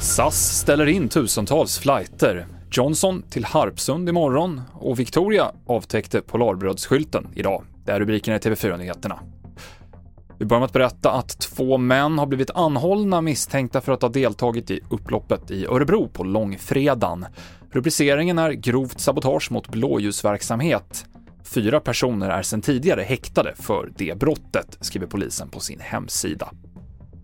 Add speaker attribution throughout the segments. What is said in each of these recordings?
Speaker 1: SAS ställer in tusentals flighter. Johnson till Harpsund imorgon och Victoria avtäckte Polarbrödsskylten idag. Det är rubrikerna i TV4-nyheterna. Vi börjar med att berätta att två män har blivit anhållna misstänkta för att ha deltagit i upploppet i Örebro på långfredagen. Rubriceringen är grovt sabotage mot blåljusverksamhet. Fyra personer är sedan tidigare häktade för det brottet, skriver polisen på sin hemsida.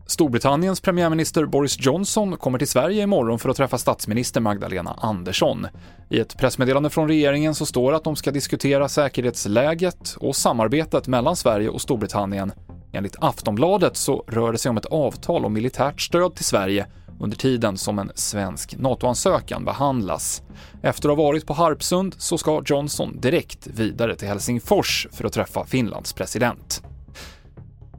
Speaker 1: Storbritanniens premiärminister Boris Johnson kommer till Sverige imorgon för att träffa statsminister Magdalena Andersson. I ett pressmeddelande från regeringen så står det att de ska diskutera säkerhetsläget och samarbetet mellan Sverige och Storbritannien. Enligt Aftonbladet så rör det sig om ett avtal om militärt stöd till Sverige under tiden som en svensk NATO-ansökan behandlas. Efter att ha varit på Harpsund så ska Johnson direkt vidare till Helsingfors för att träffa Finlands president.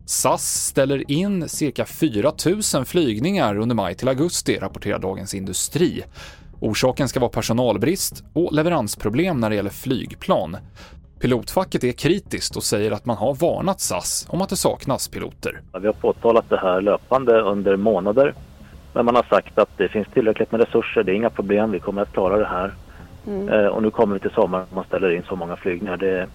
Speaker 1: SAS ställer in cirka 4 000 flygningar under maj till augusti, rapporterar Dagens Industri. Orsaken ska vara personalbrist och leveransproblem när det gäller flygplan. Pilotfacket är kritiskt och säger att man har varnat SAS om att det saknas piloter.
Speaker 2: Vi har påtalat det här löpande under månader. Men man har sagt att det finns tillräckligt med resurser, det är inga problem, vi kommer att klara det här. Mm. Eh, och nu kommer vi till sommaren och man ställer in så många flygningar. Det,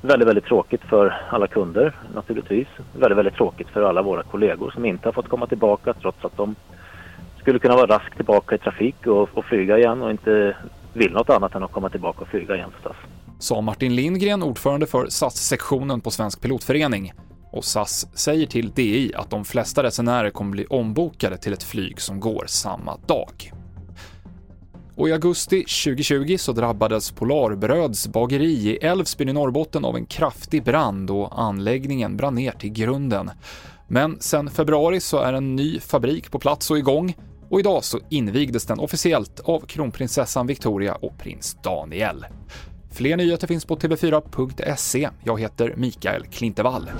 Speaker 2: Väldigt, väldigt tråkigt för alla kunder naturligtvis. Väldigt, väldigt tråkigt för alla våra kollegor som inte har fått komma tillbaka trots att de skulle kunna vara raskt tillbaka i trafik och, och flyga igen och inte vill något annat än att komma tillbaka och flyga igen förstås.
Speaker 1: Sa Martin Lindgren, ordförande för SAS-sektionen på Svensk Pilotförening. Och SAS säger till DI att de flesta resenärer kommer bli ombokade till ett flyg som går samma dag. Och i augusti 2020 så drabbades Polarbröds bageri i Älvsbyn i Norrbotten av en kraftig brand och anläggningen brann ner till grunden. Men sen februari så är en ny fabrik på plats och igång och idag så invigdes den officiellt av kronprinsessan Victoria och prins Daniel. Fler nyheter finns på tv4.se. Jag heter Mikael Klintevall.